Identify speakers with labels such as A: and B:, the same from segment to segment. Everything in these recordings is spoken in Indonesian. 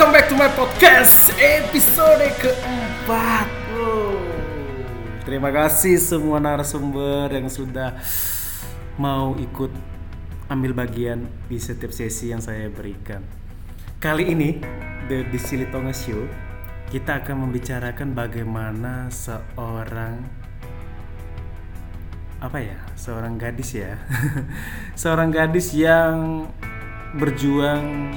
A: Welcome back to my podcast episode keempat. Wow. Terima kasih semua narasumber yang sudah mau ikut ambil bagian di setiap sesi yang saya berikan. Kali ini The Disilitonga Show kita akan membicarakan bagaimana seorang apa ya seorang gadis ya seorang gadis yang berjuang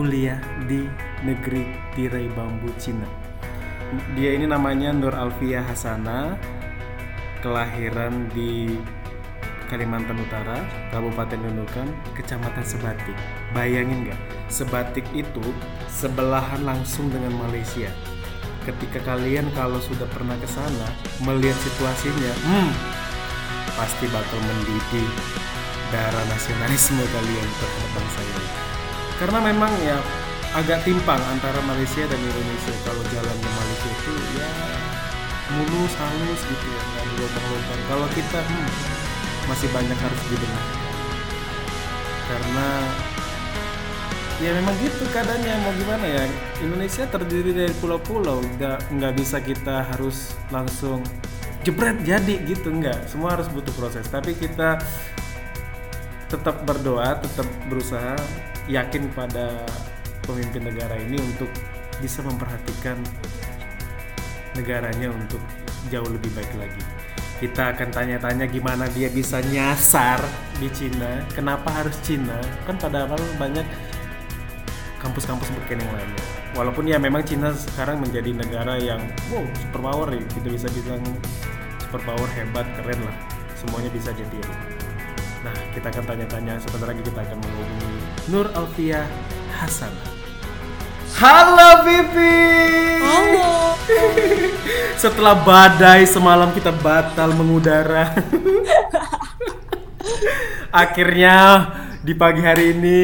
A: kuliah di negeri tirai bambu Cina. Dia ini namanya Nur Alfia Hasana kelahiran di Kalimantan Utara Kabupaten Nunukan Kecamatan Sebatik. Bayangin nggak? Sebatik itu sebelahan langsung dengan Malaysia. Ketika kalian kalau sudah pernah ke sana melihat situasinya hmm, pasti bakal mendidih darah nasionalisme kalian terhadap bangsa ini. Karena memang ya agak timpang antara Malaysia dan Indonesia. Kalau jalan ke Malaysia itu ya mulus halus gitu ya, nggak ada lubang-lubang. Kalau kita hmm, masih banyak harus dibenahi. Karena ya memang gitu keadaannya mau gimana ya Indonesia terdiri dari pulau-pulau nggak nggak bisa kita harus langsung jebret jadi gitu nggak semua harus butuh proses tapi kita tetap berdoa tetap berusaha yakin pada pemimpin negara ini untuk bisa memperhatikan negaranya untuk jauh lebih baik lagi. Kita akan tanya-tanya gimana dia bisa nyasar di Cina kenapa harus Cina? Kan pada awal banyak kampus-kampus berkening lainnya. Walaupun ya memang Cina sekarang menjadi negara yang wow super power ya. Kita bisa bilang super power hebat keren lah. Semuanya bisa ditiru nah kita akan tanya-tanya sebentar lagi kita akan menghubungi Nur Alfia Hasan. Halo Vivi
B: Halo.
A: setelah badai semalam kita batal mengudara. Akhirnya di pagi hari ini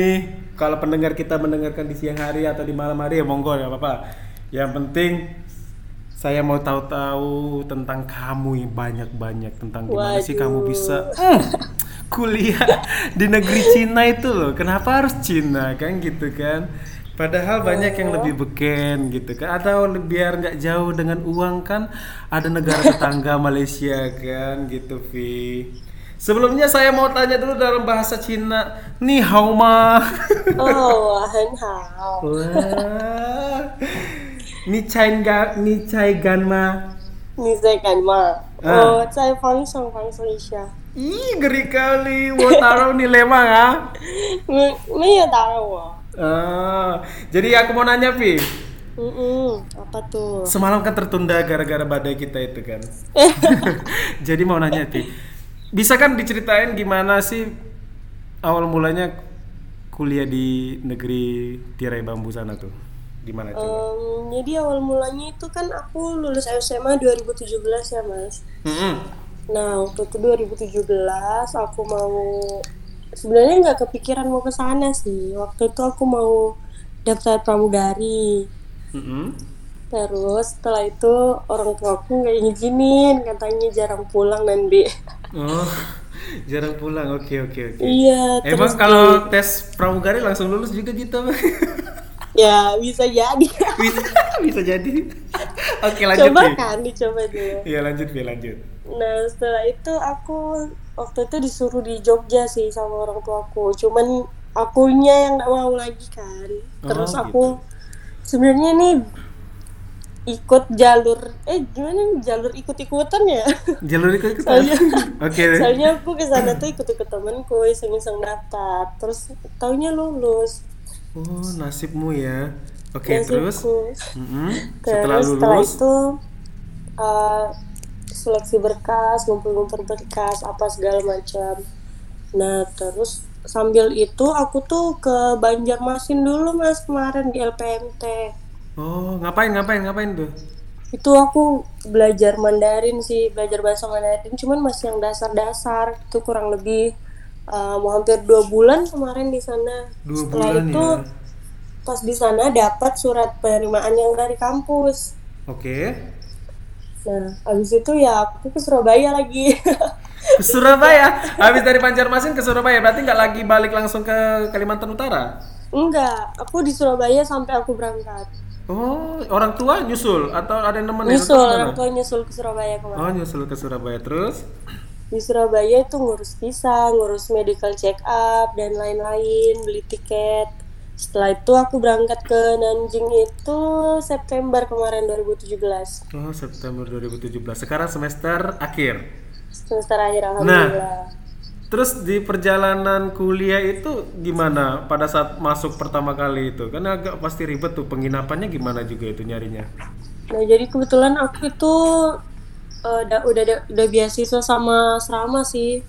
A: kalau pendengar kita mendengarkan di siang hari atau di malam hari ya monggo ya apa yang penting saya mau tahu-tahu tentang kamu yang banyak-banyak tentang gimana sih kamu
B: Waduh.
A: bisa kuliah di negeri Cina itu loh kenapa harus Cina kan gitu kan Padahal banyak yang lebih beken gitu kan Atau biar nggak jauh dengan uang kan Ada negara tetangga Malaysia kan gitu Vi Sebelumnya saya mau tanya dulu dalam bahasa Cina Ni hao ma
B: 哦，我很好。
A: Wah Ni cai ga ni cai gan ma
B: 你在干嘛？
A: 啊
B: 我在放松放松一下。
A: Ih, geri kali. Wo taruh nih
B: lema ya. Mi ya taruh wo.
A: Ah, jadi aku mau nanya Pi.
B: Mm -mm, apa tuh?
A: Semalam kan tertunda gara-gara badai kita itu kan. jadi mau nanya Pi. Bisa kan diceritain gimana sih awal mulanya kuliah di negeri tirai bambu sana tuh? Gimana coba?
B: Um, jadi awal mulanya itu kan aku lulus SMA 2017 ya, Mas.
A: Mm-mm.
B: Nah waktu itu 2017 aku mau sebenarnya nggak kepikiran mau ke sana sih. Waktu itu aku mau daftar pramugari.
A: Mm-mm.
B: Terus setelah itu orang tuaku nggak ngizinin, katanya jarang pulang nanti.
A: Oh, jarang pulang. Oke oke oke.
B: Iya,
A: Emang kalau tes pramugari langsung lulus juga gitu?
B: ya bisa jadi.
A: bisa, bisa jadi. Oke lanjut
B: coba
A: Vi.
B: kan, dicoba dulu.
A: Iya lanjut Vi lanjut.
B: Nah setelah itu aku waktu itu disuruh di Jogja sih sama orang tuaku. Cuman akunya yang nggak mau lagi kan. Terus
A: Oh,
B: aku sebenarnya nih ikut jalur eh gimana nih, jalur ikut-ikutan ya?
A: Jalur ikut ikut.
B: Soalnya-
A: Oke.
B: Soalnya aku ke sana tuh ikut-ikut temenku iseng-iseng daftar. Terus taunya lulus.
A: Oh nasibmu ya. Oke terus.
B: Nasibku.
A: Mm-mm.
B: Terus
A: Setelah
B: setelah
A: lulus.
B: itu uh, seleksi berkas, ngumpul-ngumpul berkas, apa segala macam. Nah terus sambil itu aku tuh ke Banjarmasin dulu mas kemarin di LPMT.
A: Oh, ngapain ngapain ngapain tuh?
B: Itu aku belajar Mandarin sih, belajar bahasa Mandarin. Cuman masih yang dasar-dasar. Itu kurang lebih uh, mau hampir dua bulan kemarin di sana.
A: Dua
B: Setelah
A: bulan
B: itu
A: ya.
B: pas di sana dapat surat penerimaan yang dari kampus.
A: Oke.
B: Nah, habis itu ya aku ke Surabaya lagi.
A: Ke Surabaya. Habis dari Banjarmasin ke Surabaya berarti nggak lagi balik langsung ke Kalimantan Utara?
B: Enggak, aku di Surabaya sampai aku berangkat.
A: Oh, orang tua nyusul atau ada yang nemenin?
B: Nyusul, orang tua nyusul ke Surabaya kemarin.
A: Oh, nyusul ke Surabaya terus?
B: Di Surabaya itu ngurus visa, ngurus medical check up dan lain-lain, beli tiket. Setelah itu aku berangkat ke Nanjing itu September kemarin 2017.
A: Oh, September 2017. Sekarang semester akhir.
B: Semester akhir
A: Nah.
B: alhamdulillah.
A: Terus di perjalanan kuliah itu gimana pada saat masuk pertama kali itu? Kan agak pasti ribet tuh penginapannya gimana juga itu nyarinya.
B: Nah, jadi kebetulan aku itu eh, udah udah udah beasiswa sama asrama sih.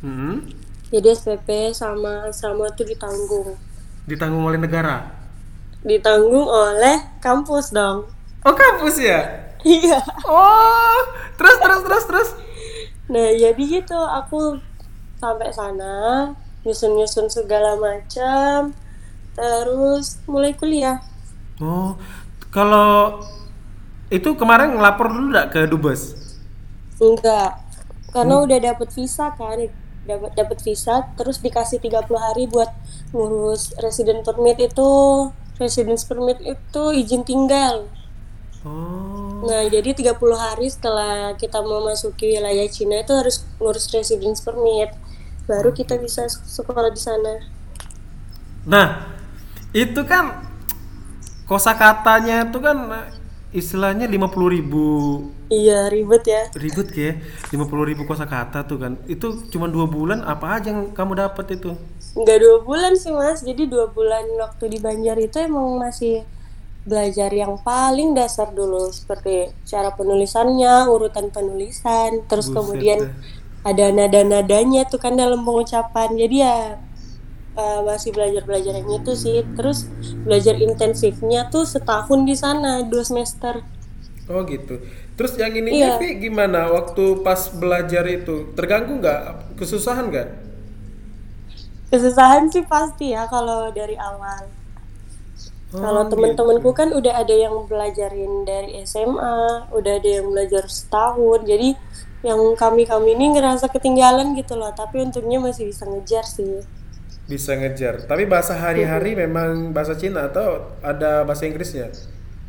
A: Hmm.
B: Jadi SPP sama asrama itu ditanggung.
A: Ditanggung oleh negara.
B: Ditanggung oleh kampus dong.
A: Oh, kampus ya?
B: Iya.
A: Oh, terus terus terus terus.
B: Nah, jadi gitu aku sampai sana nyusun-nyusun segala macam terus mulai kuliah.
A: Oh, kalau itu kemarin ngelapor dulu nggak ke dubes?
B: Enggak. Karena udah dapet visa kan, dapat dapat visa terus dikasih 30 hari buat ngurus resident permit itu residence permit itu izin tinggal.
A: Oh,
B: Nah, jadi 30 hari setelah kita memasuki wilayah Cina itu harus ngurus residence permit. Baru kita bisa sekolah di sana.
A: nah itu kan kosakatanya itu kan istilahnya 50.000 ribu
B: Iya, ribet ya.
A: ribet ya. 50.000 ribu kosakata tuh kan. Itu cuma dua bulan apa aja yang kamu dapat itu?
B: Nggak dua bulan sih mas, jadi dua bulan waktu di Banjar itu emang masih belajar yang paling dasar dulu seperti cara penulisannya, urutan penulisan, terus
A: Buset
B: kemudian ada nada-nadanya tuh kan dalam pengucapan. Jadi ya eh, masih belajar-belajar yang itu sih. Terus belajar intensifnya tuh setahun di sana, dua semester.
A: oh gitu terus yang ini
B: Iya.
A: Vi, gimana waktu pas belajar itu terganggu nggak kesusahan nggak
B: Kesusahan sih pasti ya kalau dari awal.
A: Oh,
B: Kalau
A: gitu.
B: temen-temenku kan udah ada yang belajarin dari SMA, udah ada yang belajar setahun. Jadi yang kami-kami ini ngerasa ketinggalan gitu loh. Tapi untungnya masih bisa ngejar sih.
A: Bisa ngejar tapi bahasa hari-hari memang bahasa Cina atau ada bahasa Inggrisnya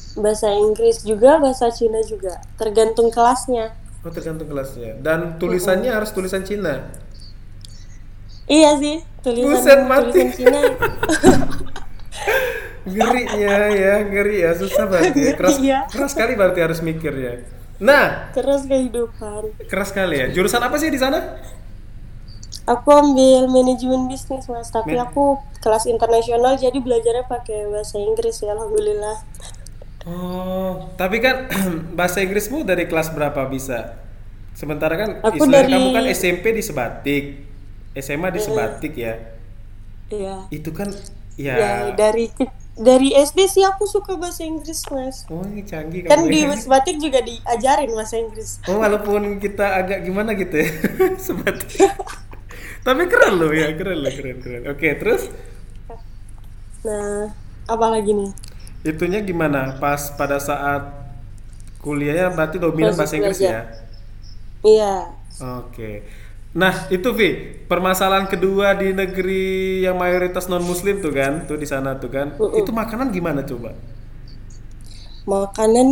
B: Bahasa Inggris juga, bahasa Cina juga. Tergantung kelasnya.
A: oh tergantung kelasnya dan tulisannya harus tulisan Cina
B: Iya sih, tulisan
A: Buset, mati.
B: tulisan Cina.
A: ngerinya ya ngeri ya susah berarti ya. keras
B: Iya.
A: keras sekali berarti harus mikirnya nah
B: Keras kehidupan.
A: keras sekali ya jurusan apa sih di sana
B: Aku ambil manajemen bisnis mas, tapi
A: Men-
B: aku kelas internasional jadi belajarnya pakai bahasa Inggris ya, alhamdulillah.
A: oh tapi kan bahasa Inggrismu dari kelas berapa bisa sementara kan
B: Aku dari-
A: kamu kan SMP di Sebatik SMA di Sebatik ya
B: Iya.
A: itu kan
B: Ya,
A: ya,
B: dari dari SD sih aku suka bahasa Inggris mas.
A: oh ini canggih
B: Kan di
A: ya.
B: Batik juga diajarin bahasa Inggris.
A: Oh walaupun kita agak gimana gitu ya Sebatik Tapi keren loh ya keren loh keren keren. Oke terus?
B: Nah, apalagi nih?
A: itunya gimana? Pas pada saat kuliahnya berarti dominan bahasa Inggris ya?
B: Iya.
A: Oke. Nah itu Vi permasalahan kedua di negeri yang mayoritas non muslim tuh kan tuh di sana tuh kan. Itu makanan gimana coba?
B: Makanan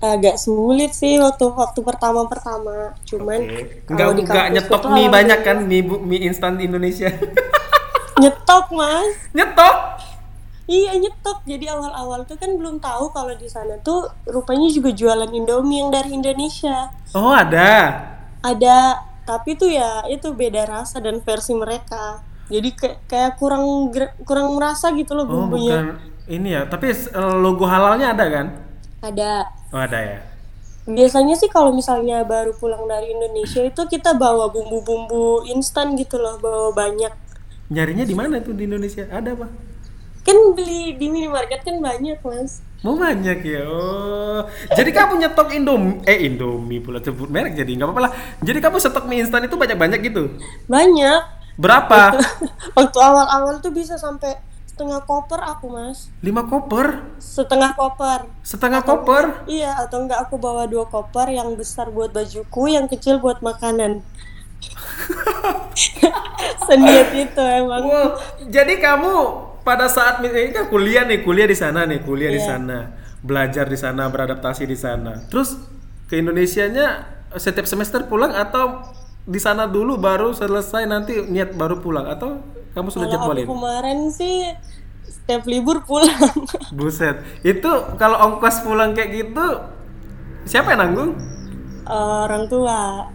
B: agak sulit sih waktu waktu pertama pertama. Cuman kalau
A: Nggak, nggak nyetok mie banyak kan mie, bu- mie instan di Indonesia
B: Nyetok mas.
A: Nyetok
B: Iya nyetok. Jadi awal-awal tuh kan belum tahu kalau di sana tuh rupanya juga jualan Indomie yang dari Indonesia.
A: Oh ada
B: Ada, tapi tuh ya itu beda rasa dan versi mereka. Jadi kayak kayak kurang kurang merasa gitu loh
A: Oh
B: bumbunya.
A: bukan ini ya, tapi logo halalnya ada kan?
B: Ada.
A: Oh ada ya.
B: Biasanya sih kalau misalnya baru pulang dari Indonesia itu kita bawa bumbu-bumbu instan gitu loh, bawa banyak.
A: Nyarinya di mana tuh di Indonesia? Ada apa?
B: Kan beli di minimarket kan banyak mas.
A: Mau banyak ya. Oh. Jadi kamu nyetok Indomie eh Indomie pula sebut merek jadi nggak apa-apa lah. Jadi kamu stok mie instan itu banyak-banyak gitu.
B: Banyak.
A: Berapa?
B: Waktu awal-awal tuh bisa sampai setengah koper aku mas.
A: 5 koper?
B: Setengah koper.
A: Setengah koper?
B: Iya, atau enggak aku bawa dua koper yang besar buat bajuku, yang kecil buat makanan. Seniat itu emang.
A: Wow, jadi kamu pada saat ini kan kuliah nih, kuliah di sana nih, kuliah di
B: Iya.
A: sana, belajar di sana, beradaptasi di sana. Terus ke Indonesianya setiap semester pulang atau di sana dulu baru selesai nanti niat baru pulang atau kamu sudah
B: Kalau aku
A: jadwalin?
B: kemarin sih setiap libur pulang.
A: Buset, itu kalau ongkos pulang kayak gitu siapa yang nanggung?
B: Orang tua.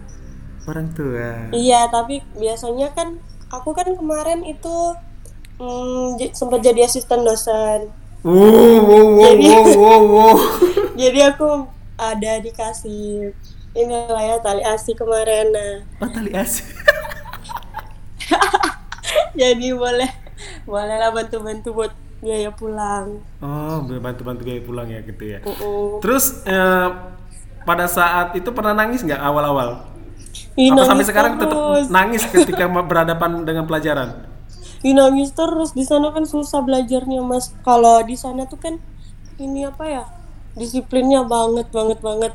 A: Orang tua.
B: Iya, tapi biasanya kan aku kan kemarin itu mm, sempat jadi asisten dosen.
A: Wow, wow, wow,
B: Jadi-
A: wow, wow, wow.
B: Jadi aku ada dikasih inilah ya tali asi kemarin. Nah,
A: Oh, tali asih.
B: Jadi boleh boleh lah bantu-bantu buat biaya pulang.
A: Oh, bantu-bantu biaya pulang ya gitu ya.
B: Mm-mm.
A: Terus eh, pada saat itu pernah nangis nggak awal-awal?
B: Ih,
A: Apa sampai sekarang tetap
B: terus.
A: nangis ketika berhadapan dengan pelajaran?
B: Ih, nangis terus di sana kan susah belajarnya mas. Kalau di sana tuh kan ini apa ya disiplinnya banget banget banget.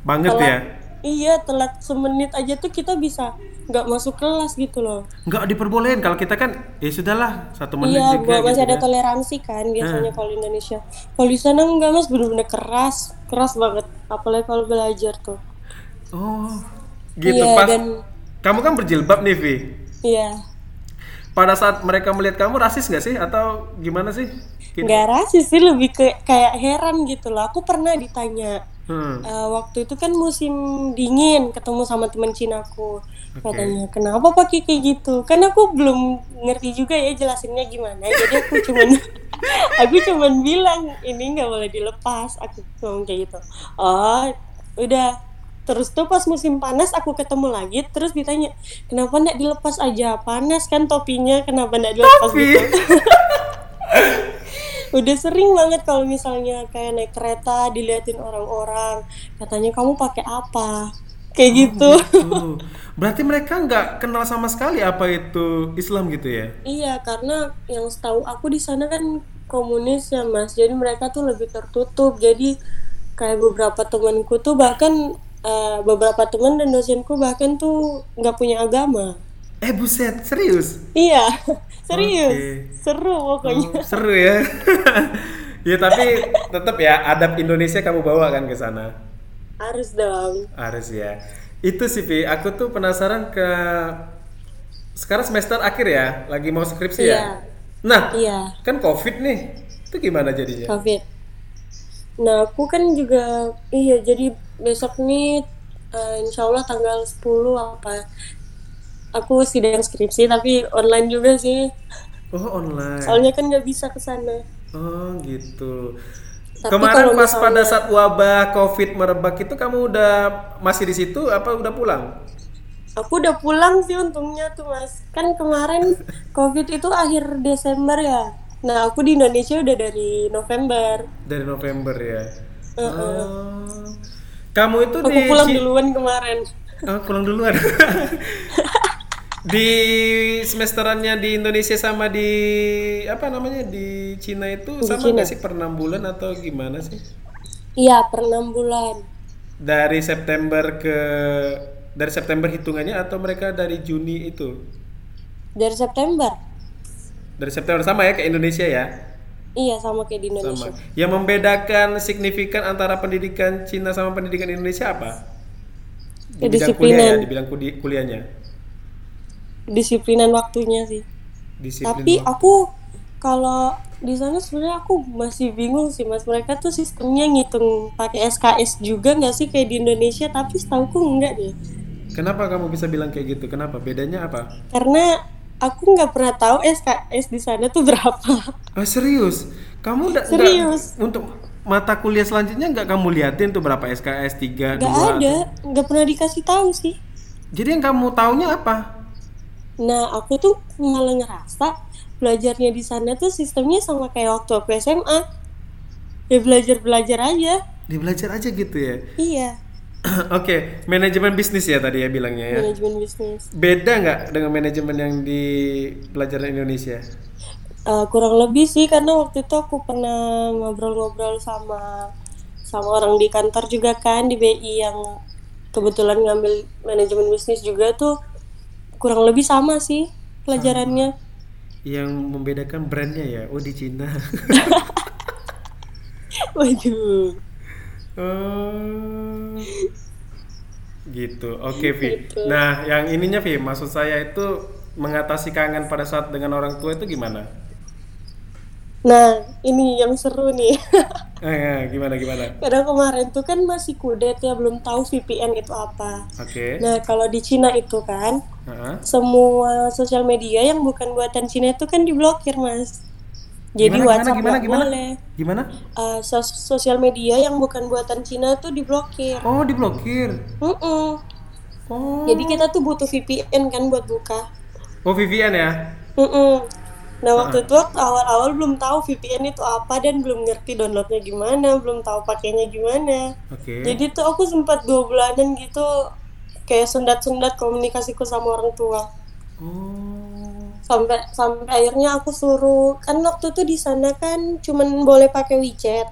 A: Banget
B: Telat.
A: ya?
B: Iya telat semenit aja tuh kita bisa nggak masuk kelas gitu loh.
A: Nggak diperbolehin kalau kita kan ya sudahlah satu menit
B: Iya,
A: juga
B: gua masih
A: gitu
B: ada
A: kan.
B: toleransi kan biasanya kalau Indonesia. Kalau di sana enggak mas, bener-bener keras, keras banget. Apalagi kalau belajar tuh.
A: Oh, gitu
B: Iya,
A: pas.
B: dan-
A: Kamu kan berjilbab nih, Vi.
B: Iya,
A: Pada saat mereka melihat kamu rasis nggak sih atau gimana sih? Gitu.
B: nggak rasis sih, lebih ke kayak heran gitu loh. Aku pernah ditanya
A: Hmm.
B: eh, waktu itu kan musim dingin, ketemu sama teman Cinaku. Katanya kenapa pakai kayak gitu? Kan aku belum ngerti juga ya jelasinnya gimana. Jadi aku cuman aku cuman bilang ini nggak boleh dilepas. Aku ngomong kayak gitu. Oh, udah. Terus tuh pas musim panas aku ketemu lagi, terus ditanya kenapa nggak dilepas aja panas kan topinya, kenapa nggak dilepas
A: Topi.
B: gitu? Udah sering banget kalau misalnya kayak naik kereta diliatin orang-orang, katanya kamu pakai apa? Kayak gitu.
A: Tuh. Berarti mereka nggak kenal sama sekali apa itu Islam gitu ya?
B: Iya, karena yang setahu aku di sana kan komunis ya mas, jadi mereka tuh lebih tertutup. Jadi kayak beberapa temanku tuh bahkan eh, beberapa teman dan dosenku bahkan tuh nggak punya agama.
A: Eh buset, serius?
B: Iya, serius,
A: Oke.
B: seru pokoknya.
A: Oh, seru ya. ya tapi tetap ya adab Indonesia kamu bawa kan ke sana.
B: Harus dong.
A: Harus ya. Itu sih Vi, aku tuh penasaran ke sekarang semester akhir ya, lagi mau skripsi ya.
B: Iya.
A: Nah,
B: Iya,
A: kan Covid nih. Itu gimana jadinya?
B: COVID. Nah, aku kan juga iya jadi besok nih eh, insya Allah tanggal 10 apa aku sidang skripsi tapi online juga sih
A: Oh, online.
B: soalnya kan nggak bisa ke sana
A: Oh, gitu.
B: Tapi
A: Kemarin pas pada
B: misalnya-
A: saat wabah Covid merebak itu kamu udah masih di situ apa udah pulang?
B: aku udah pulang sih untungnya tuh mas kan kemarin covid itu akhir Desember ya nah aku di Indonesia udah dari November
A: Dari November ya.
B: Heeh.
A: Oh. Kamu itu
B: aku
A: di
B: pulang duluan kemarin
A: Oh, pulang duluan. di semesterannya di Indonesia sama di apa namanya di Cina itu
B: Di
A: sama nggak sih per enam bulan atau gimana sih?
B: iya per enam bulan
A: Dari September ke dari September hitungannya atau mereka dari Juni itu?
B: dari September
A: Dari September sama ya ke Indonesia ya?
B: iya sama kayak di Indonesia
A: Sama. Yang membedakan signifikan antara pendidikan Cina sama pendidikan Indonesia apa? Di bidang kuliah ya,
B: Kedisiplinan.
A: di bidang kudi- kuliahnya.
B: Disiplinan waktunya sih
A: Disiplin
B: tapi
A: waktu.
B: aku kalau di sana sebenarnya aku masih bingung sih mas mereka tuh sistemnya ngitung pakai SKS juga nggak sih kayak di Indonesia tapi setauku enggak deh
A: Kenapa kamu bisa bilang kayak gitu? Kenapa? Bedanya apa?
B: karena aku nggak pernah tahu SKS di sana tuh berapa
A: Ah serius? Kamu nggak-
B: Serius.
A: untuk mata kuliah selanjutnya nggak kamu liatin tuh berapa SKS 3, 2
B: nggak ada nggak pernah dikasih tahu sih
A: Jadi yang kamu taunya apa?
B: Nah aku tuh malah ngerasa belajarnya di sana tuh sistemnya sama kayak waktu aku SMA ya belajar belajar aja
A: Dia belajar aja gitu ya.
B: iya
A: Oke, manajemen bisnis ya tadi ya bilangnya ya.
B: manajemen bisnis
A: Beda nggak dengan manajemen yang di pelajaran Indonesia?
B: Eh, kurang lebih sih karena waktu itu aku pernah ngobrol-ngobrol sama sama orang di kantor juga kan di BI yang kebetulan ngambil manajemen bisnis juga tuh kurang lebih sama sih pelajarannya.
A: Yang membedakan brandnya ya, oh di Cina.
B: Waduh.
A: Oh. Gitu. Oke, Vi.
B: Gitu.
A: Nah, yang ininya Vi, maksud saya itu mengatasi kangen pada saat dengan orang tua itu gimana?
B: Nah, ini yang seru nih.
A: Eh, ya, gimana gimana?
B: Karena kemarin tuh kan masih kudet ya, belum tahu VPN itu apa.
A: Oke.
B: Nah, kalau di Cina itu kan,
A: Heeh.
B: semua sosial media yang bukan buatan Cina itu kan diblokir, Mas.
A: Gimana,
B: Jadi
A: gimana,
B: WhatsApp
A: gimana,
B: nggak
A: gimana?
B: boleh.
A: Gimana?
B: Uh, sos- sosial media yang bukan buatan Cina tuh diblokir.
A: Oh, diblokir.
B: Mm-mm.
A: Oh.
B: Jadi kita tuh butuh VPN kan buat buka.
A: Oh, VPN ya?
B: Mm-mm. Nah
A: Ah.
B: waktu itu waktu awal-awal belum tahu VPN itu apa dan belum ngerti downloadnya gimana, belum tahu pakainya gimana.
A: Oke.
B: Jadi tuh aku sempat dua bulanan gitu kayak sendat-sendat komunikasiku sama orang tua.
A: Oh.
B: Sampai sampai akhirnya aku suruh kan waktu itu di sana kan cuman boleh pakai WeChat.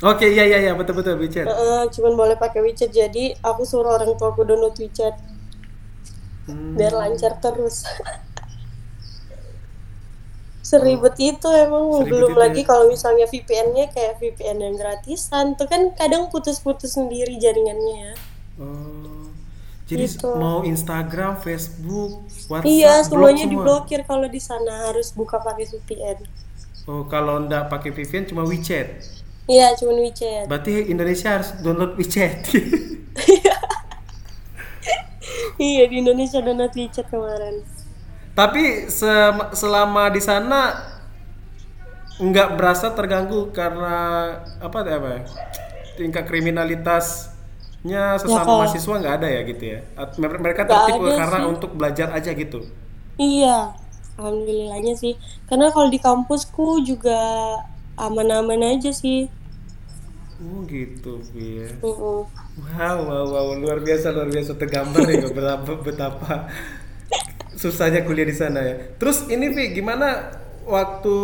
A: Oke, iya iya iya, betul betul WeChat.
B: Heeh, cuman boleh pakai WeChat jadi aku suruh orang tua aku download WeChat
A: Hmm.
B: biar lancar terus. Seribet itu emang
A: Seribet
B: belum
A: itu ya.
B: lagi kalau misalnya VPN-nya kayak VPN yang gratisan tuh kan kadang putus-putus sendiri jaringannya ya.
A: Oh. Jadi
B: Gitu.
A: mau Instagram, Facebook, WhatsApp,
B: iya, semuanya
A: semua.
B: diblokir kalau di sana harus buka pakai VPN.
A: Oh, kalau ndak pakai VPN cuma WeChat.
B: Iya, cuman WeChat.
A: Berarti Indonesia harus download WeChat.
B: iya, di Indonesia download WeChat kemarin.
A: Tapi se- selama di sana nggak berasa terganggu karena apa ya, apa ya? tingkat kriminalitasnya sesama
B: kalau-
A: mahasiswa nggak ada ya gitu ya? Mereka tertib
B: ada
A: karena
B: sih.
A: untuk belajar aja gitu.
B: Iya, alhamdulillahnya sih. Karena kalau di kampusku juga aman-aman aja sih.
A: Oh gitu, ya.
B: Mm-mm.
A: Wow, wow, wow, luar biasa, luar biasa tergambar ya betapa, betapa susahnya kuliah di sana ya. Terus ini Vi, gimana waktu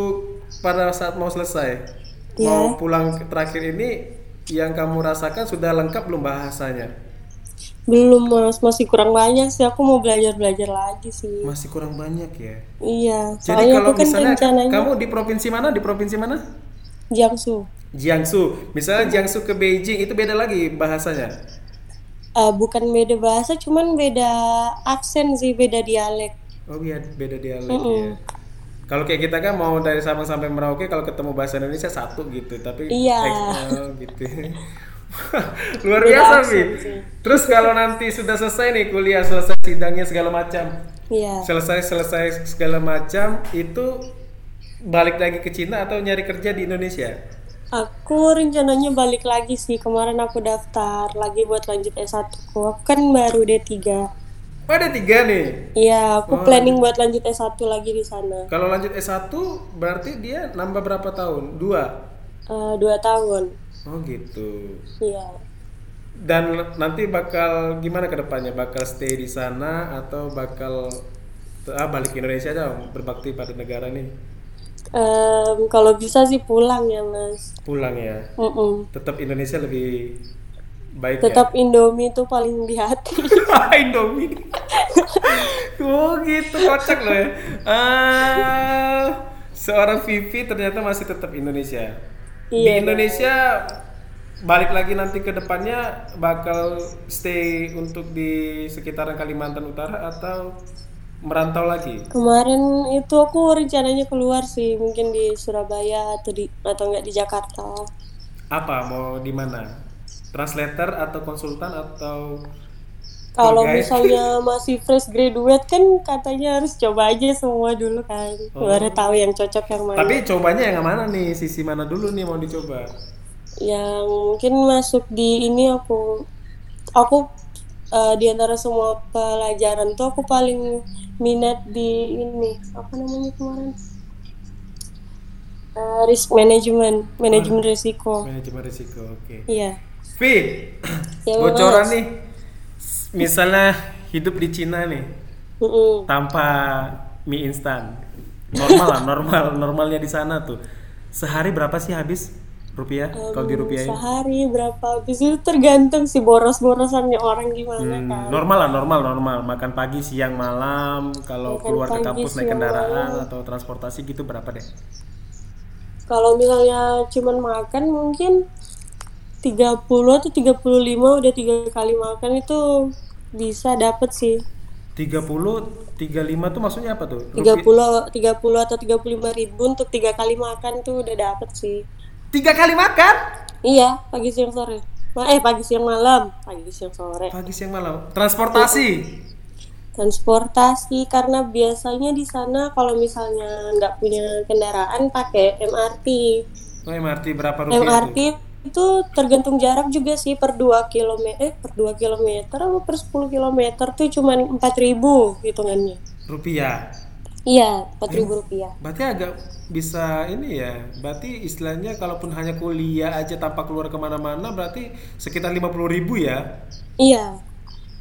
A: pada saat mau selesai,
B: Ya.
A: mau pulang terakhir ini, yang kamu rasakan sudah lengkap belum bahasanya?
B: Belum mas, masih kurang banyak sih. Aku mau belajar-belajar lagi sih.
A: Masih kurang banyak ya.
B: Iya,
A: Jadi kalau
B: aku kan
A: misalnya
B: rencananya
A: kamu di provinsi mana? Di provinsi mana?
B: Jiangsu.
A: Jiangsu. Misalnya Jiangsu ke Beijing itu beda lagi bahasanya.
B: Eh, bukan beda bahasa, cuman beda aksen sih, beda dialek.
A: Oh iya, beda dialek
B: Mm-mm.
A: ya. Kalau kayak kita kan mau dari Sabang sampai Merauke kalau ketemu bahasa Indonesia satu gitu, tapi
B: Iya.
A: gitu. Luar
B: Beda
A: biasa, Vi.
B: sih.
A: Terus kalau nanti sudah selesai nih kuliah, selesai sidangnya segala macam.
B: Iya.
A: Selesai selesai segala macam itu balik lagi ke Cina atau nyari kerja di Indonesia?
B: Aku rencananya balik lagi sih. Kemarin aku daftar lagi buat lanjut S1 ku. Aku kan baru D3.
A: Oh, ada tiga nih.
B: Iya,
A: Oh,
B: aku planning buat lanjut S1 lagi di sana.
A: Kalau lanjut S1 berarti dia nambah berapa tahun? Dua.
B: Eh, dua tahun.
A: Oh gitu.
B: Iya.
A: Dan nanti bakal gimana ke depannya? Bakal stay di sana atau bakal ah, balik ke Indonesia aja berbakti pada negara nih?
B: Em, kalau bisa sih pulang ya mas.
A: Pulang ya.
B: Mm-mm.
A: Tetap Indonesia lebih baik
B: Tetap Indomie itu paling di hati.
A: ya. Indomie. oh gitu kocak loh ya. Ah, seorang Vivi ternyata masih tetap Indonesia. di
B: Iya,
A: Indonesia balik lagi nanti ke depannya bakal stay untuk di sekitaran Kalimantan Utara atau merantau lagi?
B: Kemarin itu aku rencananya keluar sih, mungkin di Surabaya atau di atau enggak di Jakarta.
A: Apa mau di mana? Translator atau konsultan atau
B: Kalau misalnya masih fresh graduate kan katanya harus coba aja semua dulu kan, baru tahu yang cocok yang mana.
A: Tapi cobanya yang mana nih? Sisi mana dulu nih mau dicoba?
B: Yang mungkin masuk di ini aku, aku eh, di antara semua pelajaran tuh aku paling minat di ini apa namanya kemarin? Eh, risk management, manajemen risiko.
A: Manajemen risiko, oke.
B: Iya.
A: Vi,
B: Ya,
A: bocoran
B: Mas.
A: nih. Misalnya hidup di Cina nih,
B: Mm-mm.
A: tanpa mie instan. Normal lah, normal, normalnya di sana tuh. Sehari berapa sih habis rupiah? Kalau di rupiah
B: sehari berapa? Habis itu tergantung sih boros-borosannya orang gimana
A: Hmm,
B: kan.
A: normal lah normal normal. Makan pagi siang malam. Kalau
B: Makan
A: keluar ke
B: pagi,
A: kampus naik kendaraan atau transportasi gitu berapa deh?
B: Kalau misalnya cuman makan mungkin 30 atau 35 udah tiga kali makan itu bisa dapet sih.
A: 30 35 tuh maksudnya apa tuh?
B: 30 30 atau 35 ribu untuk tiga kali makan tuh udah dapet sih
A: tiga kali makan?
B: Iya pagi siang sore. Eh pagi siang malam. Pagi siang sore.
A: Pagi siang malam. Transportasi?
B: Transportasi karena biasanya di sana kalau misalnya nggak punya kendaraan pakai MRT
A: oh MRT berapa rupiah
B: MRT
A: tuh
B: itu tergantung jarak juga sih per 2 km eh per 2 km atau per 10 km tuh cuman 4000 hitungannya.
A: Rupiah
B: iya 4000 rupiah
A: berarti agak bisa ini ya berarti istilahnya kalaupun hanya kuliah aja tanpa keluar ke mana-mana berarti sekitar 50.000 ribu ya
B: iya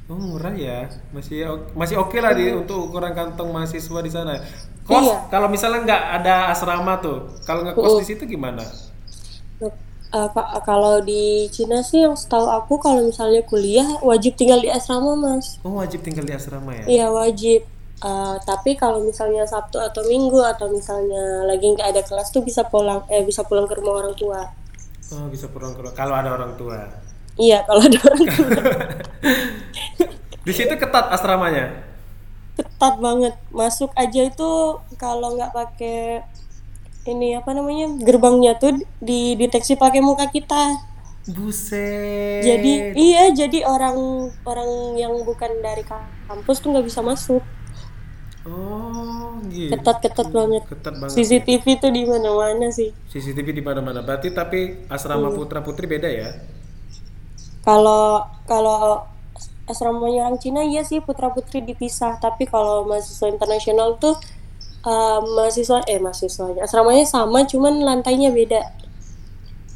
A: Oh murah ya, masih masih oke lah di untuk ukuran kantong mahasiswa di sana. Kos
B: Iya.
A: kalau misalnya nggak ada asrama tuh, kalau ngekos di situ gimana?
B: Ka- kalau di Cina sih yang setahu aku kalau misalnya kuliah wajib tinggal di asrama mas
A: Oh wajib tinggal di asrama ya?
B: Iya wajib. Eh, tapi kalau misalnya Sabtu atau Minggu atau misalnya lagi nggak ada kelas tuh bisa pulang eh bisa pulang ke rumah orang tua.
A: Oh bisa pulang ke kalau ada orang tua.
B: Iya kalau ada orang tua
A: Di situ ketat asramanya.
B: ketat banget. Masuk aja itu kalau nggak pakai ini apa namanya gerbangnya tuh dideteksi pakai muka kita.
A: Buset.
B: Jadi iya jadi orang orang yang bukan dari kampus tuh nggak bisa masuk.
A: Oh gitu.
B: Ketat-ketat banget.
A: Ketat banget.
B: CCTV tuh di mana-mana sih.
A: CCTV di mana-mana. Berarti tapi asrama putra putri beda ya?
B: Kalau kalau asramanya orang Cina iya sih putra putri dipisah, tapi kalau mahasiswa internasional tuh eh, mahasiswa eh mahasiswanya asramanya sama, cuman lantainya beda.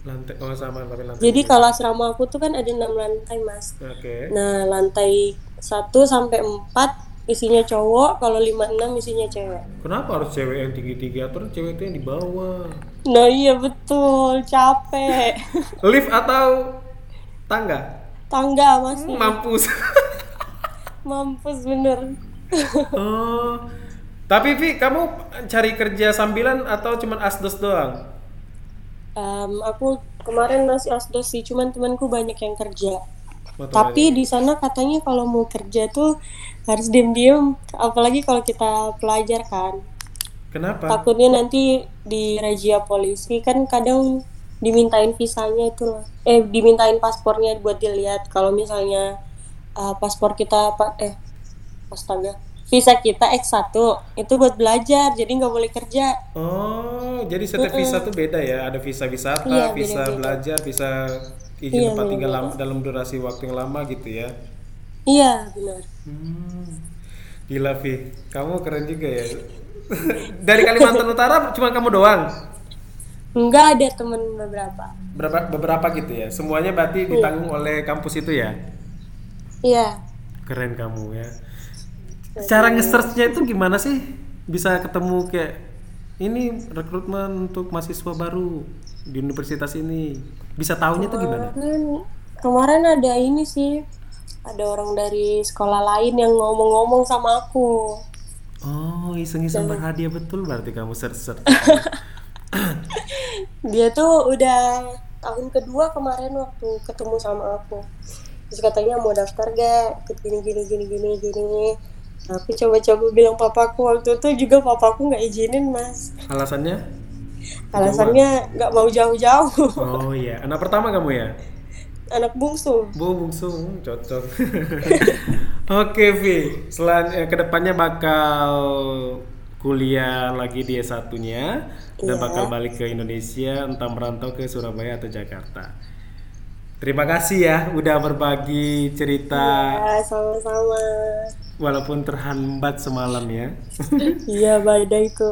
A: Lantai oh sama tapi lantai.
B: Jadi kalau asrama aku tuh kan ada enam lantai mas.
A: Oke.
B: Nah lantai 1 sampai 4 isinya cowok, kalau 5 6 isinya cewek.
A: Kenapa harus cewek yang tinggi-tinggi atau cewek itu yang di bawah?
B: Nah iya betul, capek.
A: Lift atau tangga?
B: Tangga masih
A: Mampus.
B: mampus bener.
A: oh. Tapi Vi, kamu cari kerja sambilan atau cuman asdos doang?
B: Em, aku kemarin masih asdos sih, cuman temanku banyak yang kerja.
A: Motor
B: Tapi di sana katanya kalau mau kerja tuh harus diem-diem, apalagi kalau kita pelajar kan.
A: Kenapa?
B: Takutnya nanti di razia polisi kan kadang dimintain visanya itu loh. Eh dimintain paspornya buat dilihat. Kalau misalnya uh, paspor kita apa eh astaga visa kita X1 itu buat belajar jadi nggak boleh kerja
A: Oh, jadi setiap visa tuh beda ya? Ada visa wisata,
B: Iya,
A: visa
B: beda-beda.
A: belajar, visa izin
B: Iya,
A: tempat tinggal
B: beda-beda.
A: lama, dalam durasi waktu yang lama gitu ya?
B: iya benar
A: Hmm. Gila Vi, kamu keren juga ya. Dari Kalimantan Utara cuma kamu doang?
B: nggak ada temen beberapa
A: Berapa beberapa gitu ya? Semuanya berarti ditanggung oleh kampus itu ya?
B: iya
A: Keren kamu ya. Cara nge-search-nya itu gimana sih? Bisa ketemu kayak ini rekrutmen untuk mahasiswa baru di universitas ini. Bisa tahunya tuh gimana?
B: kemarin ada ini sih ada orang dari sekolah lain yang ngomong-ngomong sama aku
A: Oh, iseng-iseng berhadiah betul berarti kamu search-search.
B: dia tuh udah tahun kedua kemarin waktu ketemu sama aku terus katanya mau daftar gak ikut gini gini gini gini gini tapi coba-coba bilang papaku waktu itu juga papaku nggak izinin mas
A: Alasannya?
B: Alasannya nggak mau jauh-jauh
A: Oh iya, anak pertama kamu ya?
B: anak bungsu
A: Bu bungsu, hmm, cocok. Oke Vi, selan eh, ke depannya bakal kuliah lagi di S1-nya dan
B: Iya.
A: bakal balik ke Indonesia, entah merantau ke Surabaya atau Jakarta. Terima kasih ya udah berbagi cerita
B: ya sama-sama
A: walaupun terhambat semalam ya.
B: iya badai itu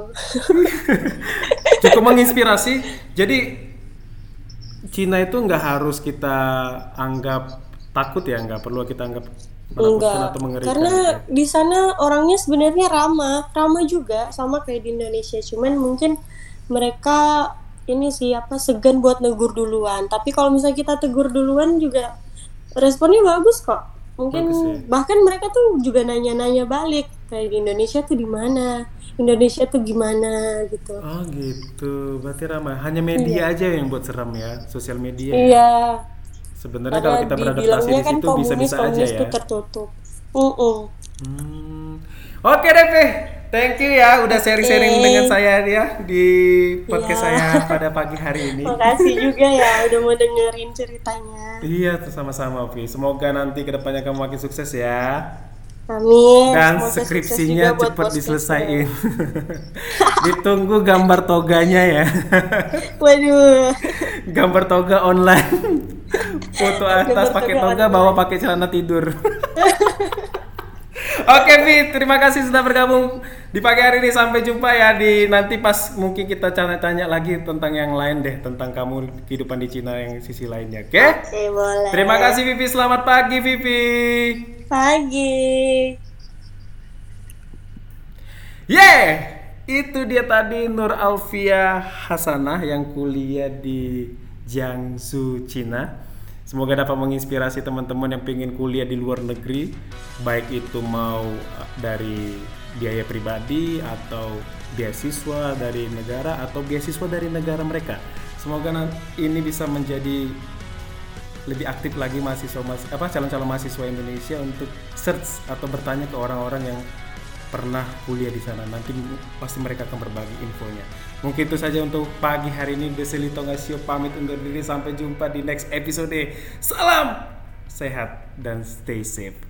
A: Cukup menginspirasi. Jadi Cina itu nggak harus kita anggap takut ya, nggak perlu kita anggap menakutkan
B: enggak
A: atau mengerikan.
B: karena di sana orangnya sebenarnya ramah ramah juga sama kayak di Indonesia cuman mungkin mereka ini sih apa segan buat negur duluan. Tapi kalau misalnya kita tegur duluan juga responnya bagus kok. Mungkin
A: Bagus ya.
B: bahkan mereka tuh juga nanya-nanya balik kayak di Indonesia tuh di mana, Indonesia tuh gimana gitu.
A: Oh gitu, berarti ramah. Hanya media aja yang buat seram ya, sosial media. ya?
B: Iya.
A: Sebenarnya kalau kita beradaptasi di
B: kan
A: situ
B: komunis
A: bisa-bisa aja ya.
B: tertutup. Mm-mm.
A: Hmm. Oke deh, Pi. Thank you ya udah sharing-sharing
B: Oke.
A: dengan saya ya di podcast
B: Iya.
A: saya pada pagi hari ini.
B: Makasih juga ya udah mau dengerin ceritanya.
A: Iya, sama-sama, Vi. Semoga nanti ke depannya kamu makin sukses ya.
B: Amin.
A: Dan
B: Semoga
A: skripsinya cepat diselesain. Ditunggu gambar toganya ya.
B: Waduh.
A: gambar toga online. Foto atas pakai
B: toga
A: toga, bawah pakai celana tidur. Oke, Vi, terima kasih sudah bergabung di pagi hari ini. Sampai jumpa ya di nanti pas mungkin kita tanya-tanya lagi tentang yang lain deh, tentang kamu kehidupan di Cina yang sisi lainnya. Oke?
B: Oke, boleh.
A: Terima kasih Vivi, selamat pagi Vivi.
B: Pagi.
A: Yeay, itu dia tadi Nur Alfia Hasanah yang kuliah di Jiangsu, Cina. Semoga dapat menginspirasi teman-teman yang pengen kuliah di luar negeri, baik itu mau uh, dari biaya pribadi atau beasiswa dari negara atau beasiswa dari negara mereka. Semoga ini bisa menjadi lebih aktif lagi mahasiswa apa calon-calon mahasiswa Indonesia untuk search atau bertanya ke orang-orang yang pernah kuliah di sana. Nanti pasti mereka akan berbagi infonya. Mungkin itu saja untuk pagi hari ini. Deseli Tongasio pamit undur diri. Sampai jumpa di next episode. Salam sehat dan stay safe.